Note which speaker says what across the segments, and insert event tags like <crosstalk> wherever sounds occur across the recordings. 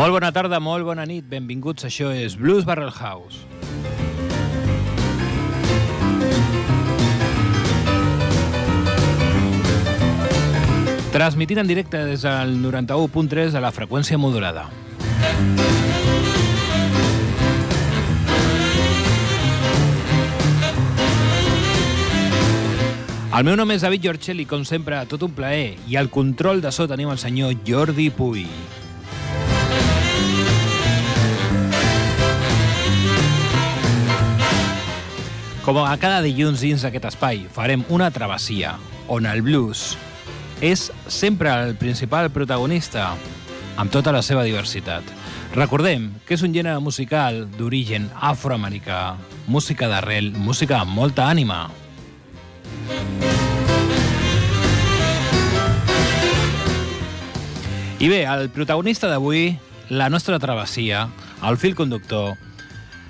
Speaker 1: Molt bona tarda, molt bona nit, benvinguts. Això és Blues Barrel House. Transmitint en directe des del 91.3 a la freqüència modulada. El meu nom és David Giorcelli, com sempre, tot un plaer, i al control de so tenim el senyor Jordi Puy. Com a cada dilluns dins d'aquest espai, farem una travessia on el blues és sempre el principal protagonista amb tota la seva diversitat. Recordem que és un gènere musical d'origen afroamericà, música d'arrel, música amb molta ànima. I bé, el protagonista d'avui, la nostra travessia, el fil conductor,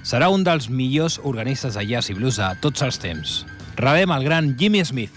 Speaker 1: serà un dels millors organistes de jazz i blues de tots els temps. Rebem el gran Jimmy Smith.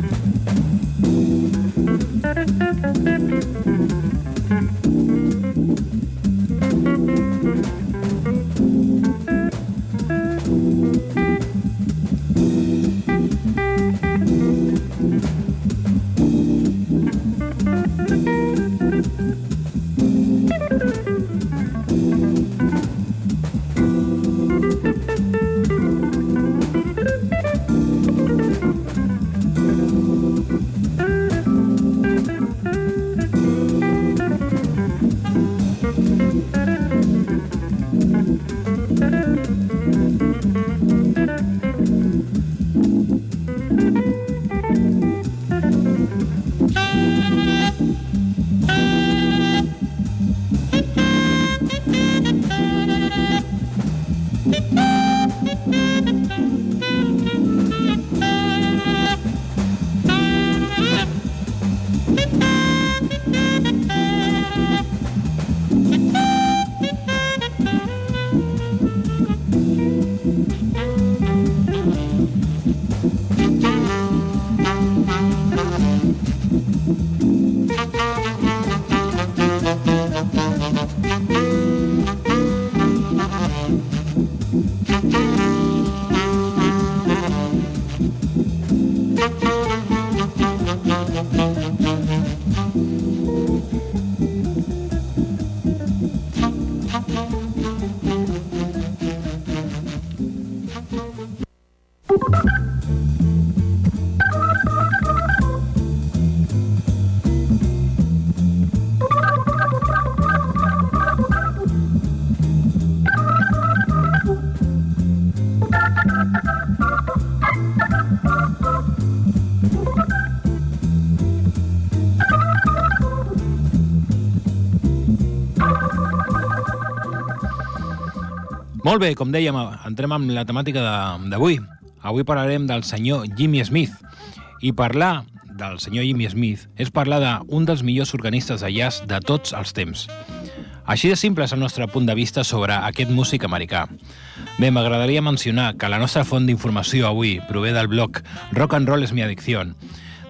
Speaker 1: Molt bé, com dèiem, entrem amb la temàtica d'avui. Avui parlarem del senyor Jimmy Smith. I parlar del senyor Jimmy Smith és parlar d'un dels millors organistes de jazz de tots els temps. Així de simple és el nostre punt de vista sobre aquest músic americà. Bé, m'agradaria mencionar que la nostra font d'informació avui prové del blog Rock and Roll és mi addicció.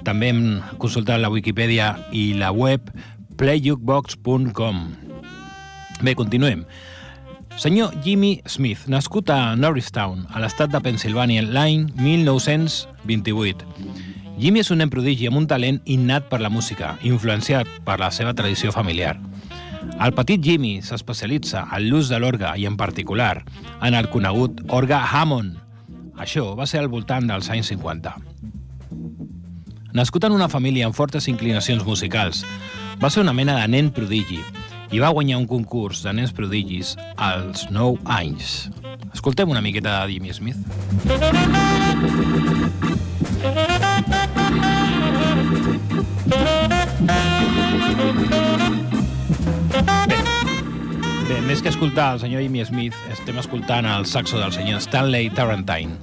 Speaker 1: També hem consultat la Wikipedia i la web playjukebox.com. Bé, continuem. Senyor Jimmy Smith, nascut a Norristown, a l'estat de Pensilvània, l'any 1928. Jimmy és un nen prodigi amb un talent innat per la música, influenciat per la seva tradició familiar. El petit Jimmy s'especialitza en l'ús de l'orga i, en particular, en el conegut orga Hammond. Això va ser al voltant dels anys 50. Nascut en una família amb fortes inclinacions musicals, va ser una mena de nen prodigi, i va guanyar un concurs de nens prodigis als 9 anys. Escoltem una miqueta de Jimmy Smith. Bé, bé, més que escoltar el senyor Jimmy Smith, estem escoltant el saxo del senyor Stanley Tarantine.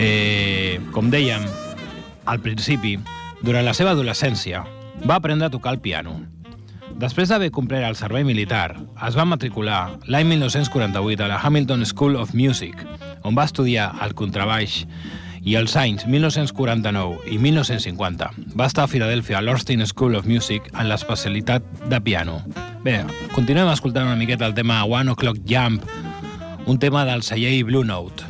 Speaker 1: Eh, com dèiem, al principi, durant la seva adolescència, va aprendre a tocar el piano Després d'haver complert el servei militar, es va matricular l'any 1948 a la Hamilton School of Music, on va estudiar el contrabaix i els anys 1949 i 1950 va estar a Filadèlfia a l'Austin School of Music en l'especialitat de piano. Bé, continuem escoltant una miqueta el tema One O'Clock Jump, un tema del celler Blue Note.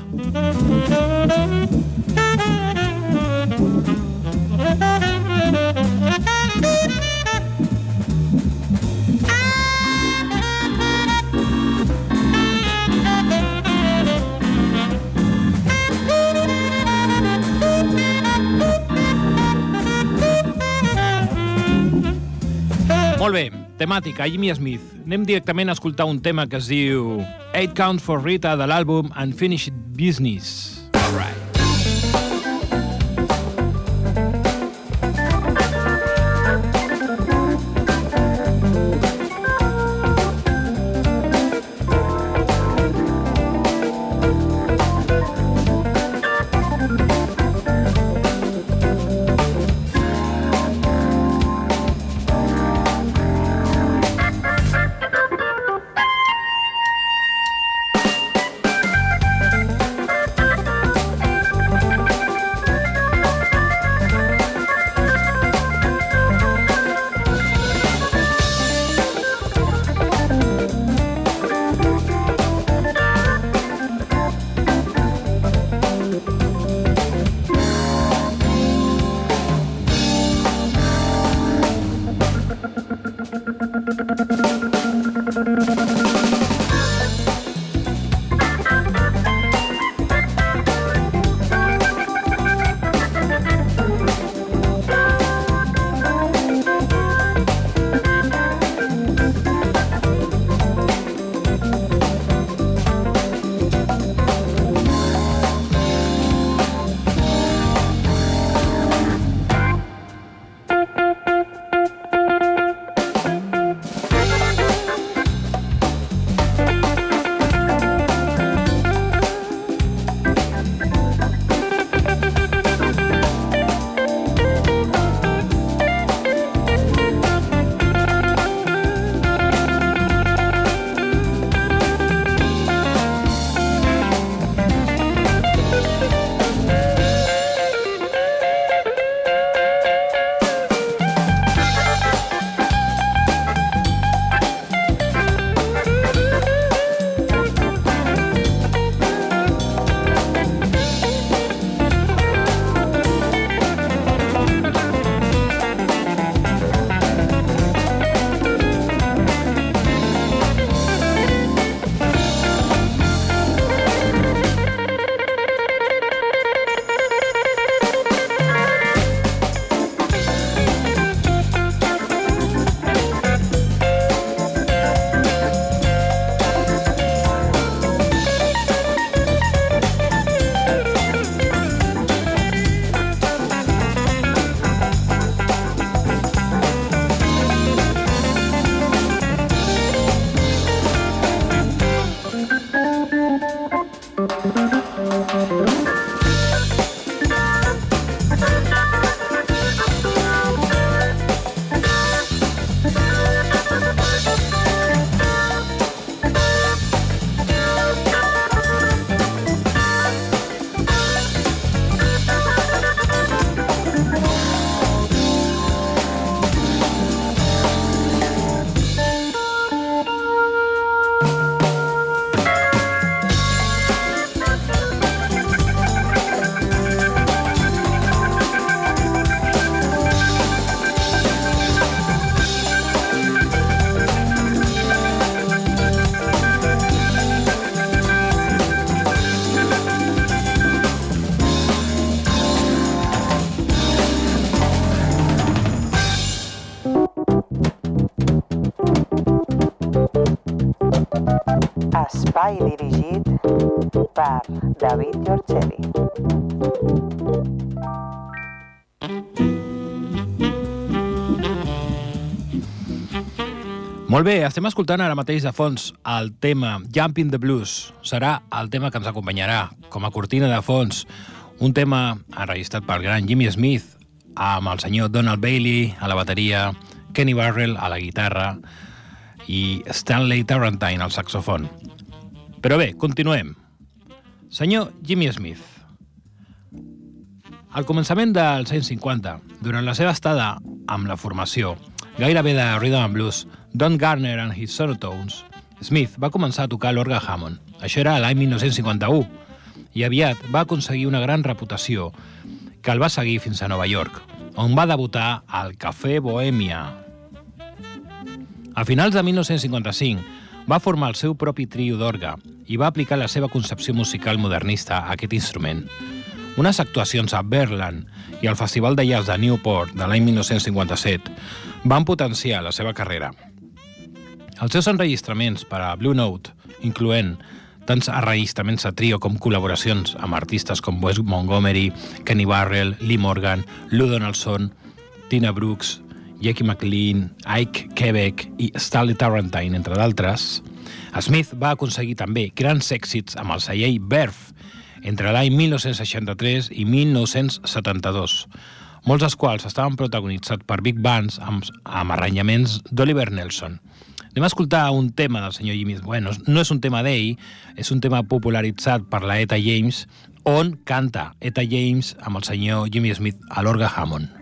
Speaker 1: Molt bé, temàtica, Jimmy Smith. Anem directament a escoltar un tema que es diu Eight Count for Rita de l'àlbum Unfinished Business. All right.
Speaker 2: I dirigit per David Giorcelli.
Speaker 1: Molt bé, estem escoltant ara mateix de fons el tema Jumping the Blues. Serà el tema que ens acompanyarà com a cortina de fons. Un tema enregistrat pel gran Jimmy Smith amb el senyor Donald Bailey a la bateria, Kenny Barrell a la guitarra i Stanley Tarrantine al saxofon. Però bé, continuem. Senyor Jimmy Smith, al començament dels anys 50, durant la seva estada amb la formació, gairebé de rhythm and blues, Don Garner and his Sonotones, Smith va començar a tocar l'orga Hammond. Això era l'any 1951, i aviat va aconseguir una gran reputació que el va seguir fins a Nova York, on va debutar al Café Bohèmia. A finals de 1955 va formar el seu propi trio d'orga i va aplicar la seva concepció musical modernista a aquest instrument. Unes actuacions a Berlin i al Festival de Jazz de Newport de l'any 1957 van potenciar la seva carrera. Els seus enregistraments per a Blue Note, incloent tants enregistraments a trio com col·laboracions amb artistes com Wes Montgomery, Kenny Barrell, Lee Morgan, Lou Donaldson, Tina Brooks, Jackie McLean, Ike Quebec i Stanley Tarrantine, entre d'altres, Smith va aconseguir també grans èxits amb el celler Verve entre l'any 1963 i 1972, molts dels quals estaven protagonitzats per big bands amb, amb arranyaments d'Oliver Nelson. Anem a escoltar un tema del senyor Jimmy Bueno, no és un tema d'ell, és un tema popularitzat per la Eta James, on canta Eta James amb el senyor Jimmy Smith a l'orga Hammond.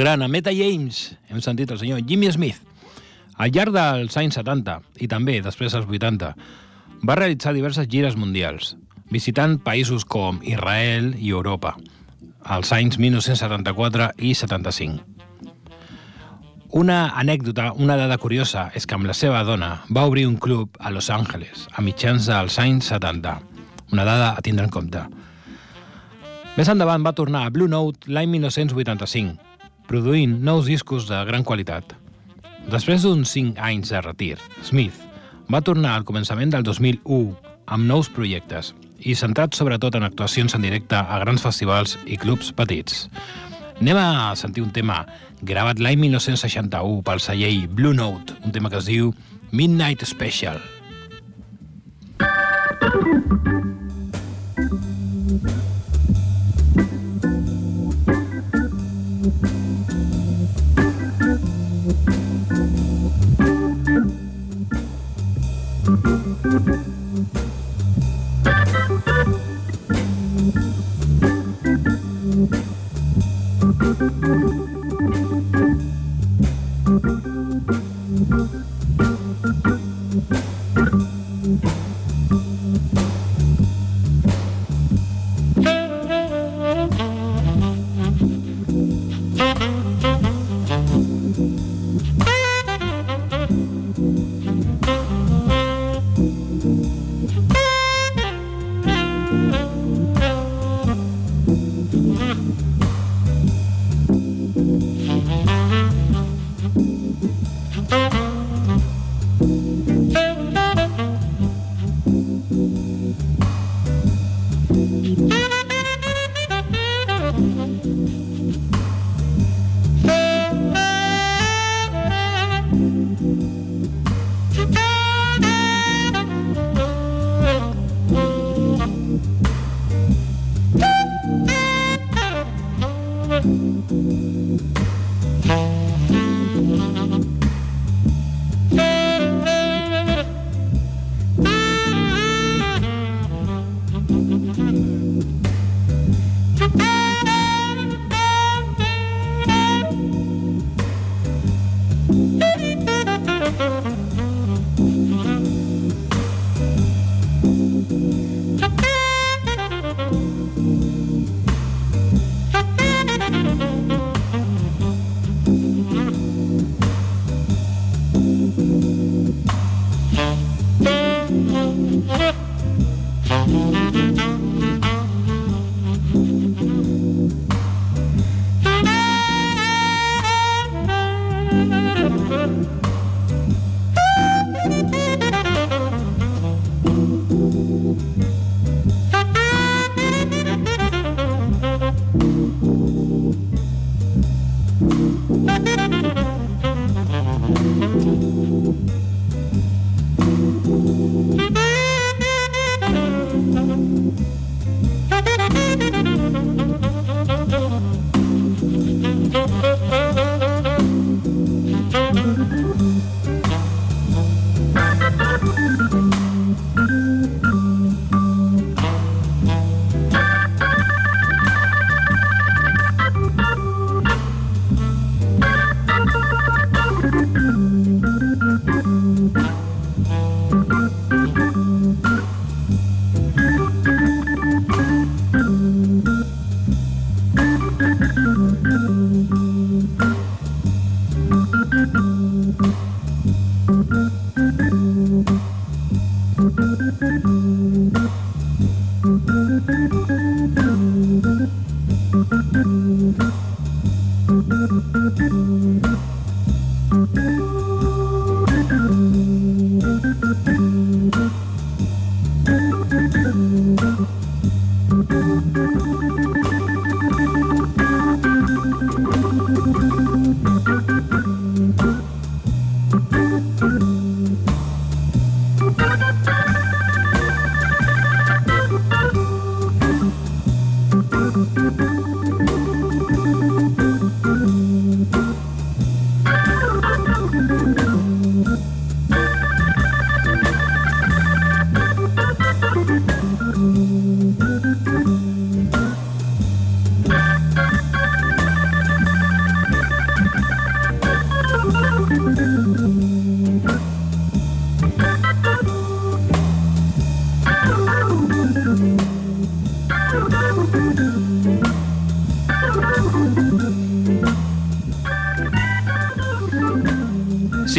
Speaker 1: Gran, a Meta James, hem sentit el senyor Jimmy Smith. Al llarg dels anys 70 i també després dels 80, va realitzar diverses gires mundials, visitant països com Israel i Europa, als anys 1974 i 75. Una anècdota, una dada curiosa, és que amb la seva dona va obrir un club a Los Angeles a mitjans dels anys 70. Una dada a tindre en compte. Més endavant va tornar a Blue Note l'any 1985, produint nous discos de gran qualitat. Després d'uns 5 anys de retir, Smith va tornar al començament del 2001 amb nous projectes i centrat sobretot en actuacions en directe a grans festivals i clubs petits. Anem a sentir un tema gravat l'any 1961 pel celler Blue Note, un tema que es diu Midnight Special.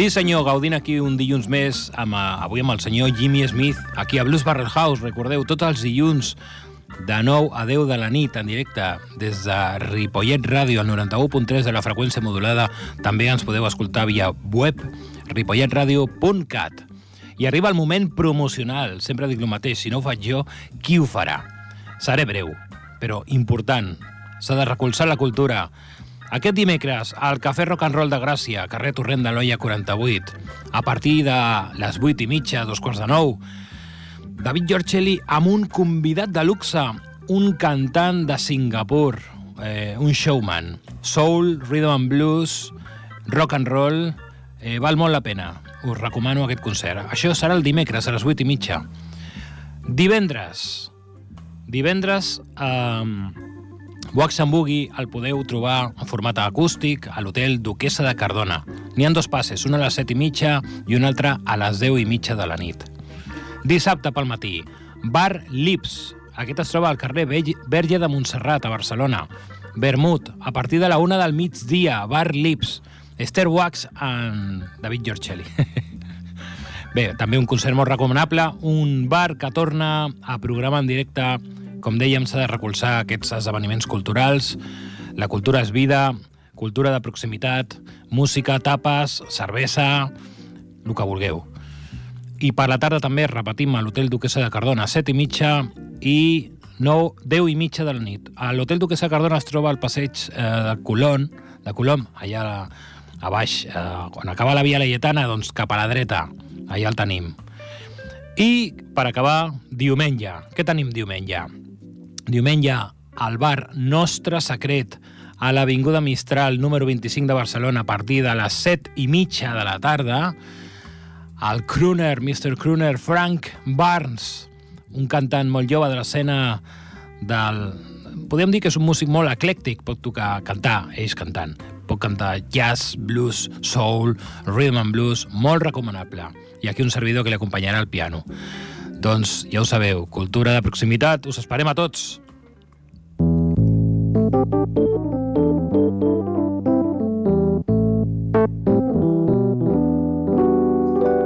Speaker 1: Sí, senyor, gaudint aquí un dilluns més, amb, eh, avui amb el senyor Jimmy Smith, aquí a Blues Barrel House, recordeu, tots els dilluns de 9 a 10 de la nit en directe des de Ripollet Ràdio al 91.3 de la freqüència modulada. També ens podeu escoltar via web ripolletradio.cat. I arriba el moment promocional. Sempre dic el mateix, si no ho faig jo, qui ho farà? Seré breu, però important. S'ha de recolzar la cultura. Aquest dimecres, al Cafè Rock and Roll de Gràcia, carrer Torrent de l'Olla 48, a partir de les 8 i mitja, dos quarts de nou, David Giorcelli amb un convidat de luxe, un cantant de Singapur, eh, un showman. Soul, rhythm and blues, rock and roll, eh, val molt la pena. Us recomano aquest concert. Això serà el dimecres a les 8 i mitja. Divendres. Divendres, eh, Wax and Boogie el podeu trobar en format acústic a l'hotel Duquesa de Cardona. N'hi han dos passes, un a les 7 i mitja i un altre a les 10 i mitja de la nit. Dissabte pel matí, Bar Lips. Aquest es troba al carrer Verge de Montserrat, a Barcelona. Vermut, a partir de la una del migdia, Bar Lips. Esther Wax en David Giorcelli. <laughs> Bé, també un concert molt recomanable, un bar que torna a programa en directe. Com dèiem, s'ha de recolzar aquests esdeveniments culturals. La cultura és vida, cultura de proximitat, música, tapes, cervesa, el que vulgueu. I per la tarda també repetim a l'Hotel Duquesa de Cardona, 7 i mitja i 9, 10 i mitja de la nit. A l'Hotel Duquesa de Cardona es troba al passeig eh, de Colón, de Colom, allà a, a baix, eh, quan acaba la Via Laietana, doncs cap a la dreta, allà el tenim. I, per acabar, diumenge. Què tenim diumenge? Diumenge, al bar Nostre Secret, a l'Avinguda Mistral, número 25 de Barcelona, a partir de les 7 i mitja de la tarda, el crooner, Mr. Crooner Frank Barnes, un cantant molt jove de l'escena del... Podríem dir que és un músic molt eclèctic, pot tocar, cantar, ells cantant. Pot cantar jazz, blues, soul, rhythm and blues, molt recomanable. I aquí un servidor que li acompanyarà al piano. Doncs ja ho sabeu, cultura de proximitat, us esperem a tots.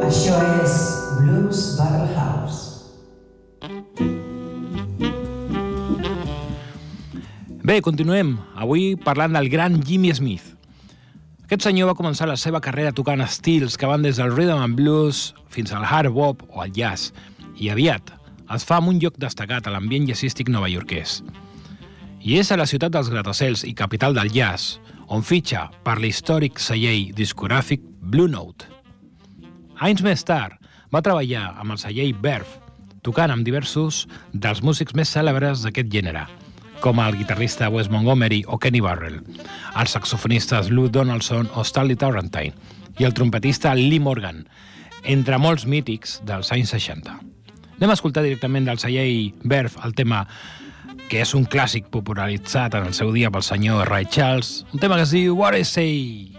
Speaker 3: Això és Blues Barrel House.
Speaker 1: Bé, continuem. Avui parlant del gran Jimmy Smith. Aquest senyor va començar la seva carrera tocant estils que van des del rhythm and blues fins al hard bop o al jazz, i aviat es fa amb un lloc destacat a l'ambient jazzístic novaiorquès. I és a la ciutat dels gratacels i capital del jazz, on fitxa per l'històric celler discogràfic Blue Note. Anys més tard, va treballar amb el celler Verve, tocant amb diversos dels músics més cèlebres d'aquest gènere, com el guitarrista Wes Montgomery o Kenny Barrell, els saxofonistes Lou Donaldson o Stanley Tarrantine i el trompetista Lee Morgan, entre molts mítics dels anys 60. Anem a escoltar directament del celler Verve el tema que és un clàssic popularitzat en el seu dia pel senyor Ray Charles, un tema que es diu What I Say.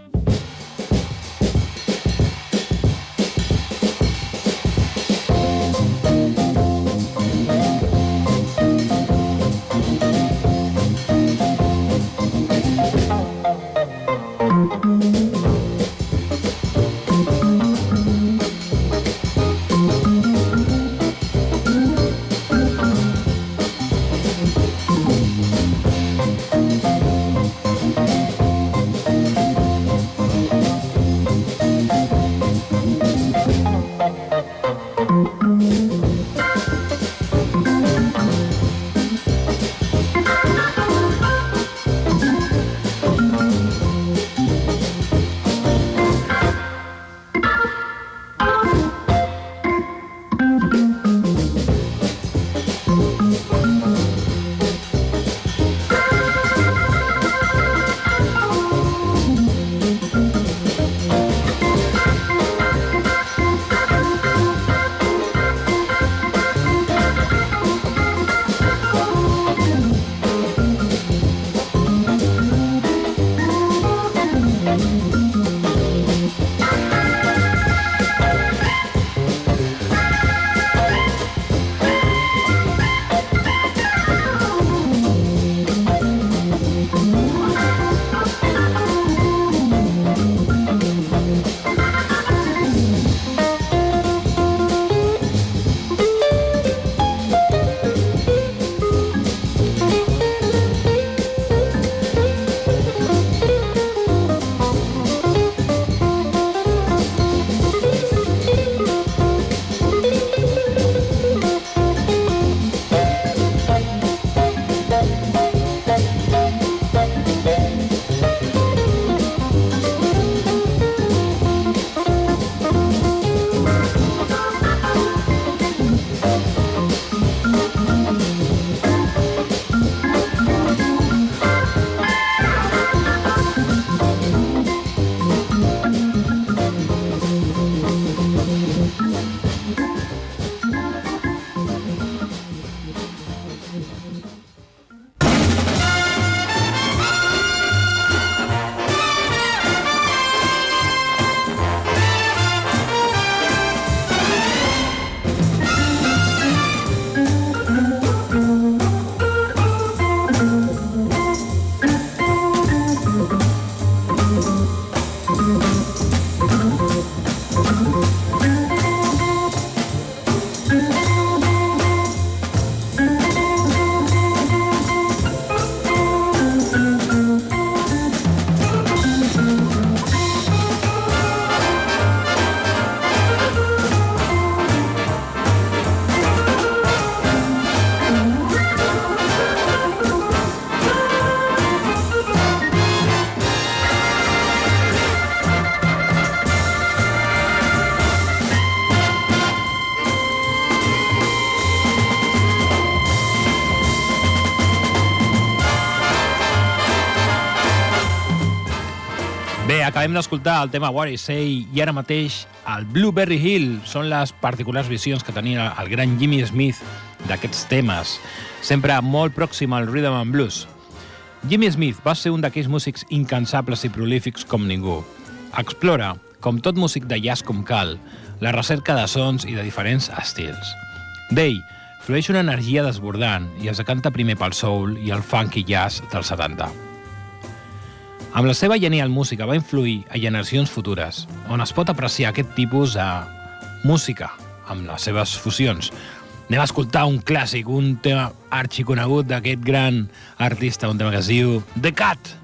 Speaker 1: D'escoltar el tema What I Say i ara mateix el Blueberry Hill són les particulars visions que tenia el gran Jimmy Smith d'aquests temes, sempre molt pròxim al rhythm and blues. Jimmy Smith va ser un d'aquells músics incansables i prolífics com ningú. Explora, com tot músic de jazz com cal, la recerca de sons i de diferents estils. D'ell, flueix una energia desbordant i es decanta primer pel soul i el funky jazz dels 70. Amb la seva genial música va influir a generacions futures, on es pot apreciar aquest tipus de música amb les seves fusions. Anem a escoltar un clàssic, un tema arxiconegut d'aquest gran artista, un tema que es diu The Cat.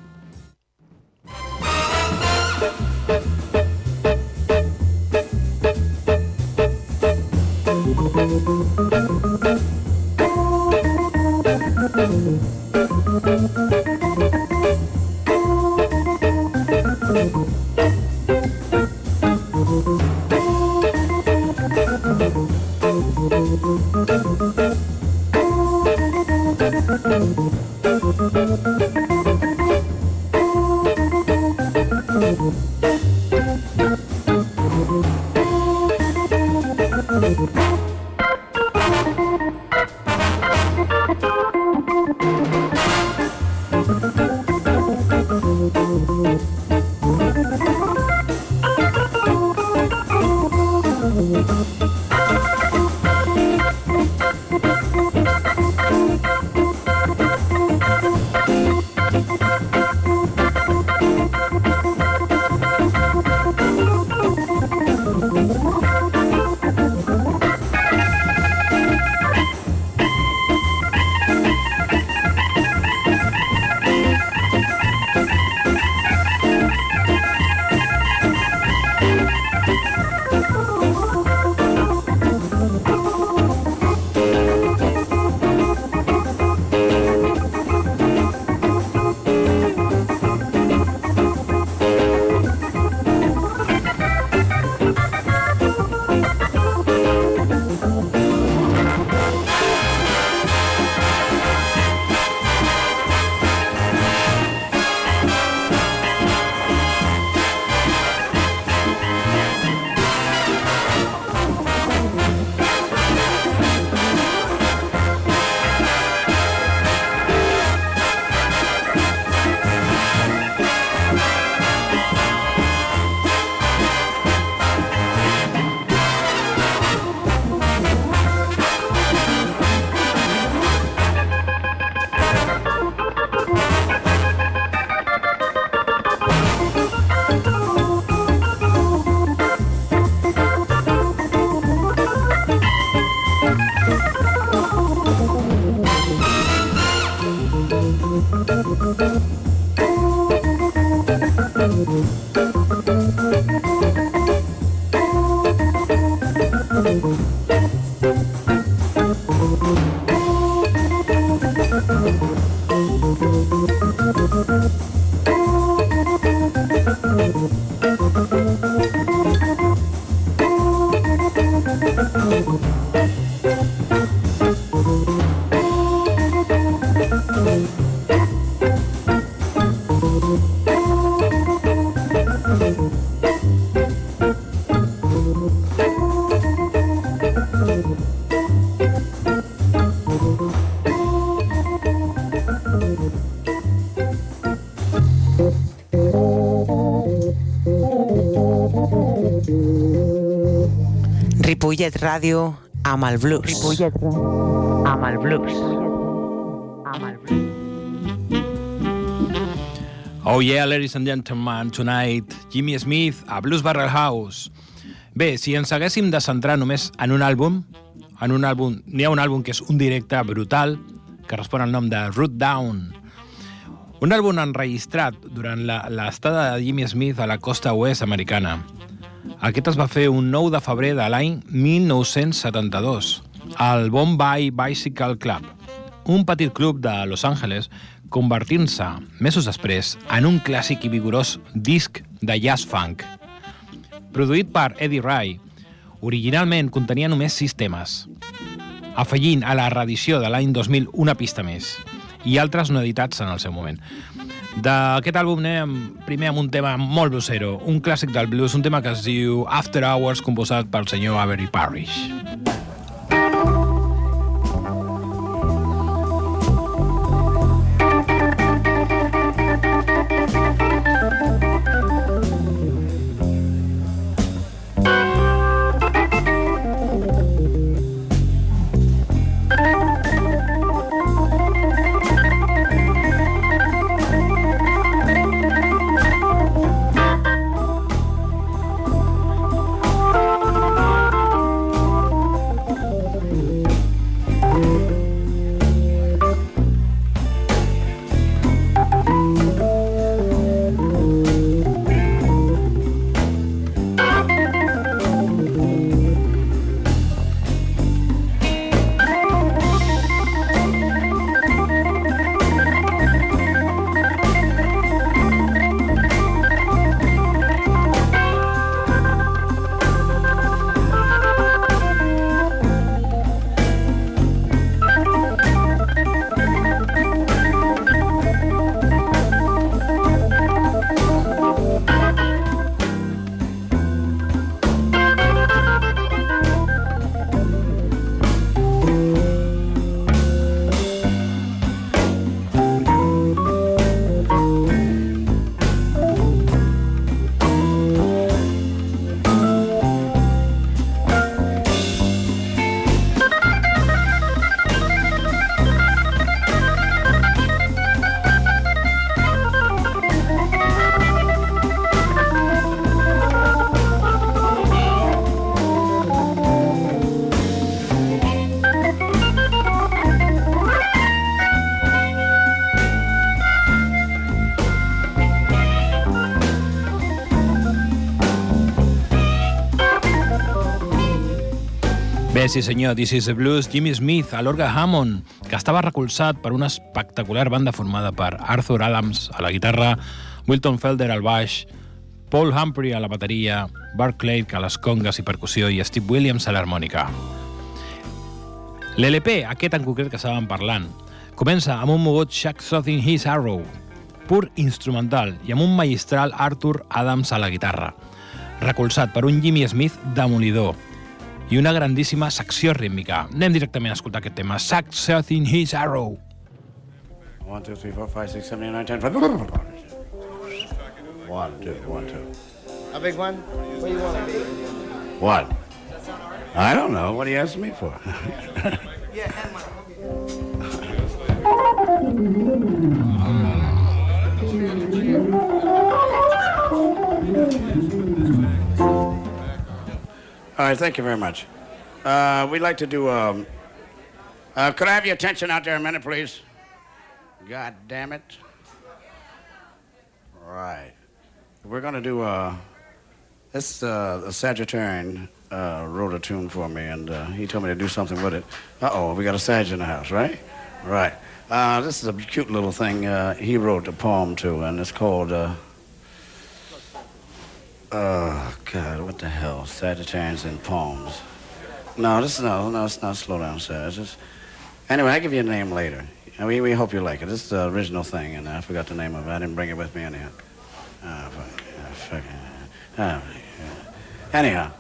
Speaker 2: Ripollet Ràdio amb el blues. Ripollet amb el blues. Amb el blues.
Speaker 1: Oh yeah, ladies and gentlemen, tonight, Jimmy Smith a Blues Barrel House. Bé, si ens haguéssim de centrar només en un àlbum, en un àlbum, n'hi ha un àlbum que és un directe brutal, que respon al nom de Root Down. Un àlbum enregistrat durant la- l'estada de Jimmy Smith a la costa oest americana. Aquest es va fer un 9 de febrer de l'any 1972 al Bombay Bicycle Club, un petit club de Los Angeles convertint-se, mesos després, en un clàssic i vigorós disc de jazz funk. Produït per Eddie Ray, originalment contenia només sis temes, afegint a la reedició de l'any 2000 una pista més i altres no editats en el seu moment. D'aquest àlbum anem primer amb un tema molt bluesero, un clàssic del blues, un tema que es diu After Hours, composat pel senyor Avery Parrish. Sí senyor, This is the Blues, Jimmy Smith, a l'orga Hammond, que estava recolzat per una espectacular banda formada per Arthur Adams a la guitarra, Wilton Felder al baix, Paul Humphrey a la bateria, Bart Clegg a les congues i percussió i Steve Williams a l'harmònica. L'LP, aquest en concret que estàvem parlant, comença amb un mogut Shaq Something His Arrow, pur instrumental, i amb un magistral Arthur Adams a la guitarra, recolzat per un Jimmy Smith demolidor, i una grandíssima secció rítmica. Anem directament a escoltar aquest tema. Sack Something His Arrow.
Speaker 4: 1, 2, 3, 4, 5, 6, 7, 8, 9, 10. 1, 2, 1, 2.
Speaker 5: A big one? What do you want to be?
Speaker 4: What? I don't know. What are you asking me for?
Speaker 5: Yeah, and my.
Speaker 4: All right, thank you very much. Uh, we'd like to do. Um, uh, could I have your attention out there a minute, please? God damn it. Right. We're going to do. Uh, this uh, the Sagittarian uh, wrote a tune for me, and uh, he told me to do something with it. Uh oh, we got a Sag in the house, right? Right. Uh, this is a cute little thing uh, he wrote a poem to, and it's called. Uh, Oh God, what the hell? Sagittarians and palms. No, this no, no, it's not slow down, sir. It's just anyway. I'll give you a name later. We, we hope you like it. This is the original thing, and I forgot the name of it. I didn't bring it with me anyhow. Ah, fuck, ah, fuck, ah, yeah. Anyhow.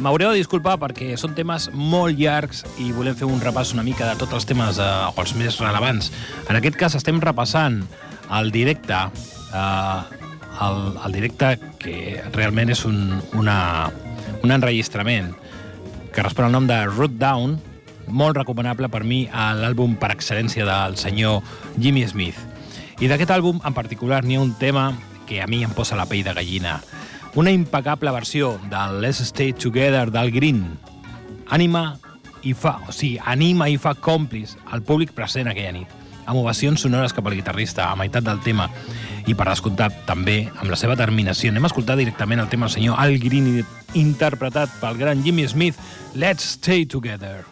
Speaker 1: M'haureu de disculpar perquè són temes molt llargs i volem fer un repàs una mica de tots els temes eh, els més rellevants. En aquest cas estem repassant el directe, eh, el, el directe que realment és un, una, un enregistrament que respon al nom de Root Down, molt recomanable per mi a l'àlbum per excel·lència del senyor Jimmy Smith. I d'aquest àlbum en particular n'hi ha un tema que a mi em posa la pell de gallina. Una impecable versió del Let's Stay Together del Green. Ànima i fa, o sigui, anima i fa còmplice al públic present aquella nit, amb ovacions sonores cap al guitarrista a meitat del tema i per descomptat també amb la seva terminació. Anem a escoltar directament el tema del senyor Al Green interpretat pel gran Jimmy Smith, Let's Stay Together.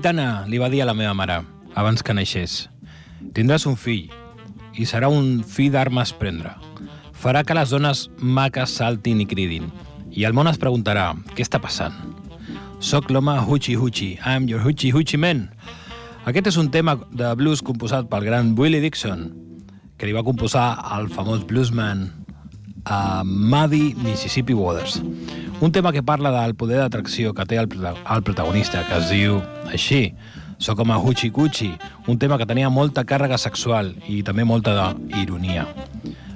Speaker 1: Gitana li va dir a la meva mare, abans que naixés, tindràs un fill, i serà un fill d'armes prendre. Farà que les dones maques saltin i cridin, i el món es preguntarà, què està passant? Soc l'home Huchi Huchi, I'm your Huchi Huchi man. Aquest és un tema de blues composat pel gran Willie Dixon, que li va composar el famós bluesman a Muddy Mississippi Waters. Un tema que parla del poder d'atracció que té el, el protagonista, que es diu així, So com a Huchi Cuchi, un tema que tenia molta càrrega sexual i també molta d'ironia.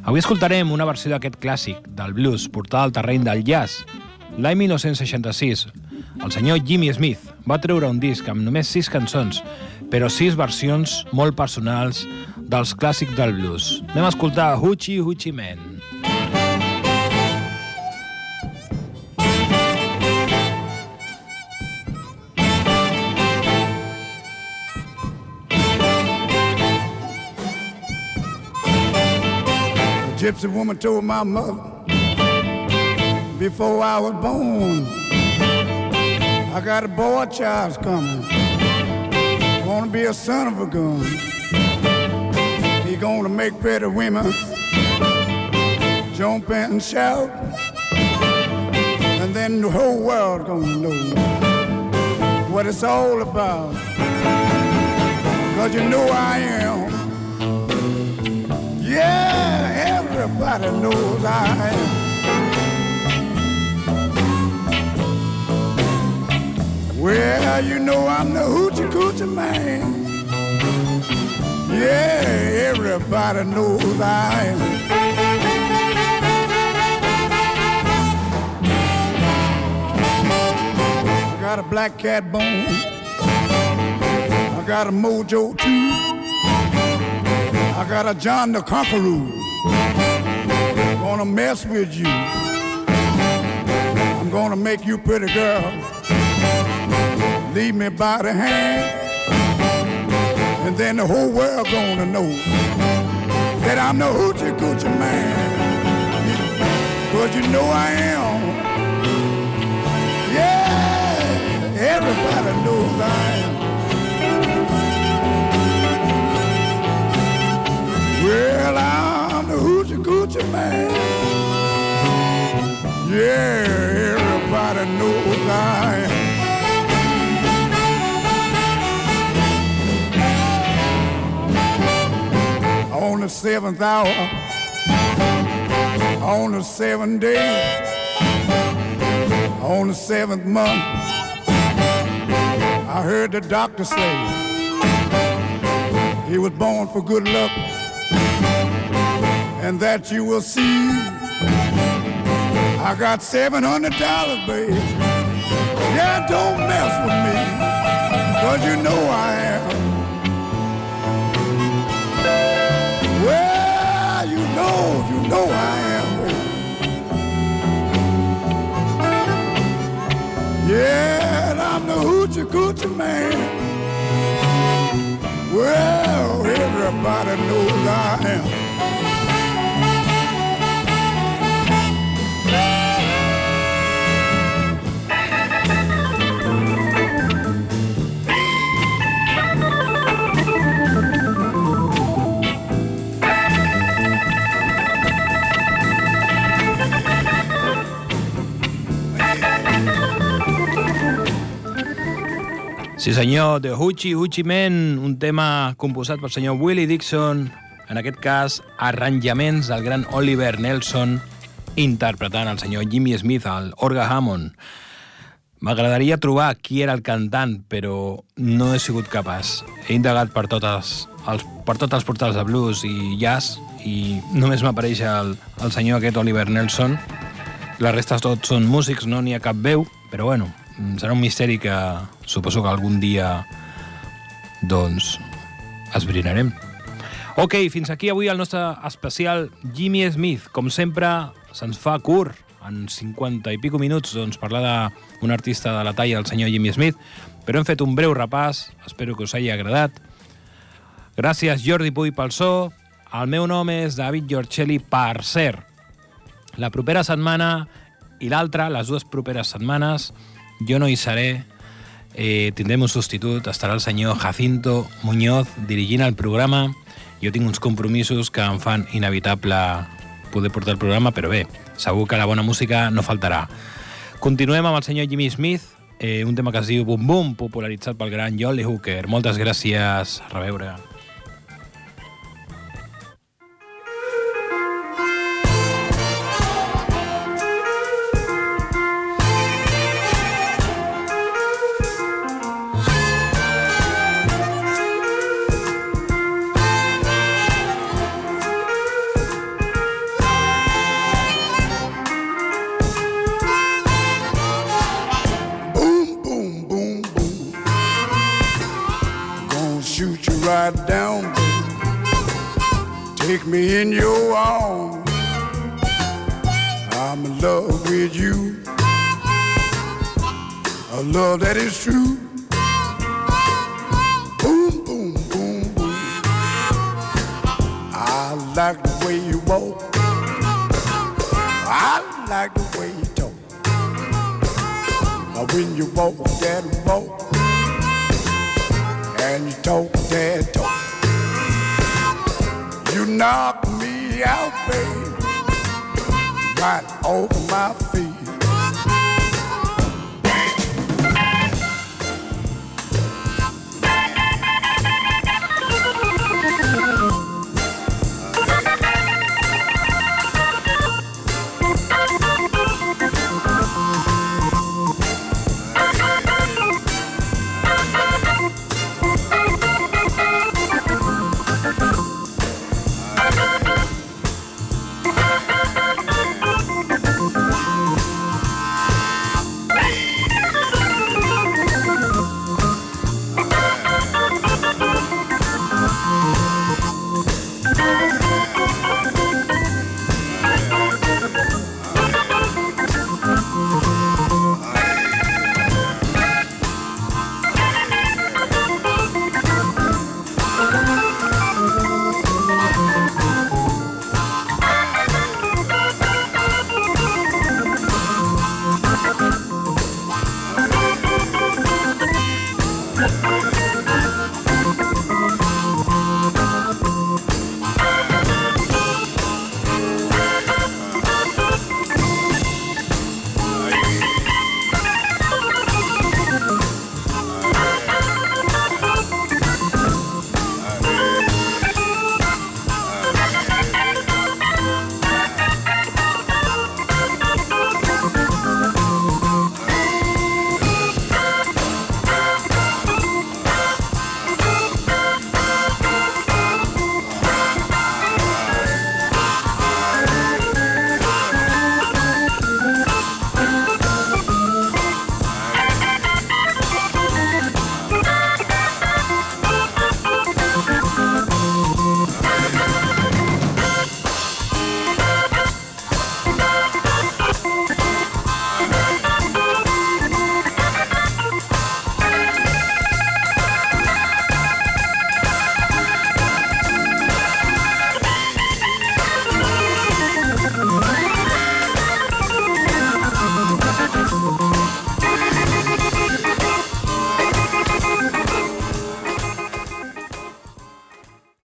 Speaker 1: Avui escoltarem una versió d'aquest clàssic del blues portada al terreny del jazz. L'any 1966, el senyor Jimmy Smith va treure un disc amb només sis cançons, però sis versions molt personals dels clàssics del blues. Anem a escoltar Hoochie Hoochie Man.
Speaker 5: Gypsy woman told my mother before I was born, I got a boy child's coming. Gonna be a son of a gun. He gonna make pretty women jump in and shout. And then the whole world gonna know what it's all about. Cause you know I am. Yeah, everybody knows I am. Well, you know I'm the hoochie coochie man. Yeah, everybody knows I am. I got a black cat bone. I got a mojo too. I got a John the Conqueror. Gonna mess with you. I'm gonna make you pretty girl. Lead me by the hand. And then the whole world gonna know that I'm the hoochie coochie man. Cause you know I am. Yeah, everybody knows I am. Well, I'm the hoochie coochie man. Yeah, everybody knows I am. On the seventh hour, on the seventh day, on the seventh month, I heard the doctor say he was born for good luck and that you will see. I got seven hundred dollars, baby. Yeah, don't mess with me, cause you know I am. Well, you know, you know I am, baby. Yeah, and I'm the hoochie coochie man. Well, everybody knows I am.
Speaker 1: Sí senyor, The Hoochie Hoochie Men, un tema composat pel senyor Willie Dixon, en aquest cas arranjaments del gran Oliver Nelson, interpretant el senyor Jimmy Smith al Orga Hammond. M'agradaria trobar qui era el cantant, però no he sigut capaç. He indagat per, totes, els, per tots els portals de blues i jazz i només m'apareix el, el senyor aquest Oliver Nelson. La resta tots són músics, no n'hi ha cap veu, però bueno, serà un misteri que suposo que algun dia doncs esbrinarem. Ok, fins aquí avui el nostre especial Jimmy Smith. Com sempre, se'ns fa curt, en 50 i pico minuts, doncs, parlar d'un artista de la talla del senyor Jimmy Smith, però hem fet un breu repàs, espero que us hagi agradat. Gràcies, Jordi Puy, pel so. El meu nom és David Giorcelli, per cert. La propera setmana i l'altra, les dues properes setmanes, jo no hi seré, eh, tindrem un substitut, estarà el senyor Jacinto Muñoz dirigint el programa. Jo tinc uns compromisos que em fan inevitable poder portar el programa, però bé, segur que la bona música no faltarà. Continuem amb el senyor Jimmy Smith, eh, un tema que es diu Boom Boom, popularitzat pel gran Jolly Hooker. Moltes gràcies, a reveure.
Speaker 5: That is true.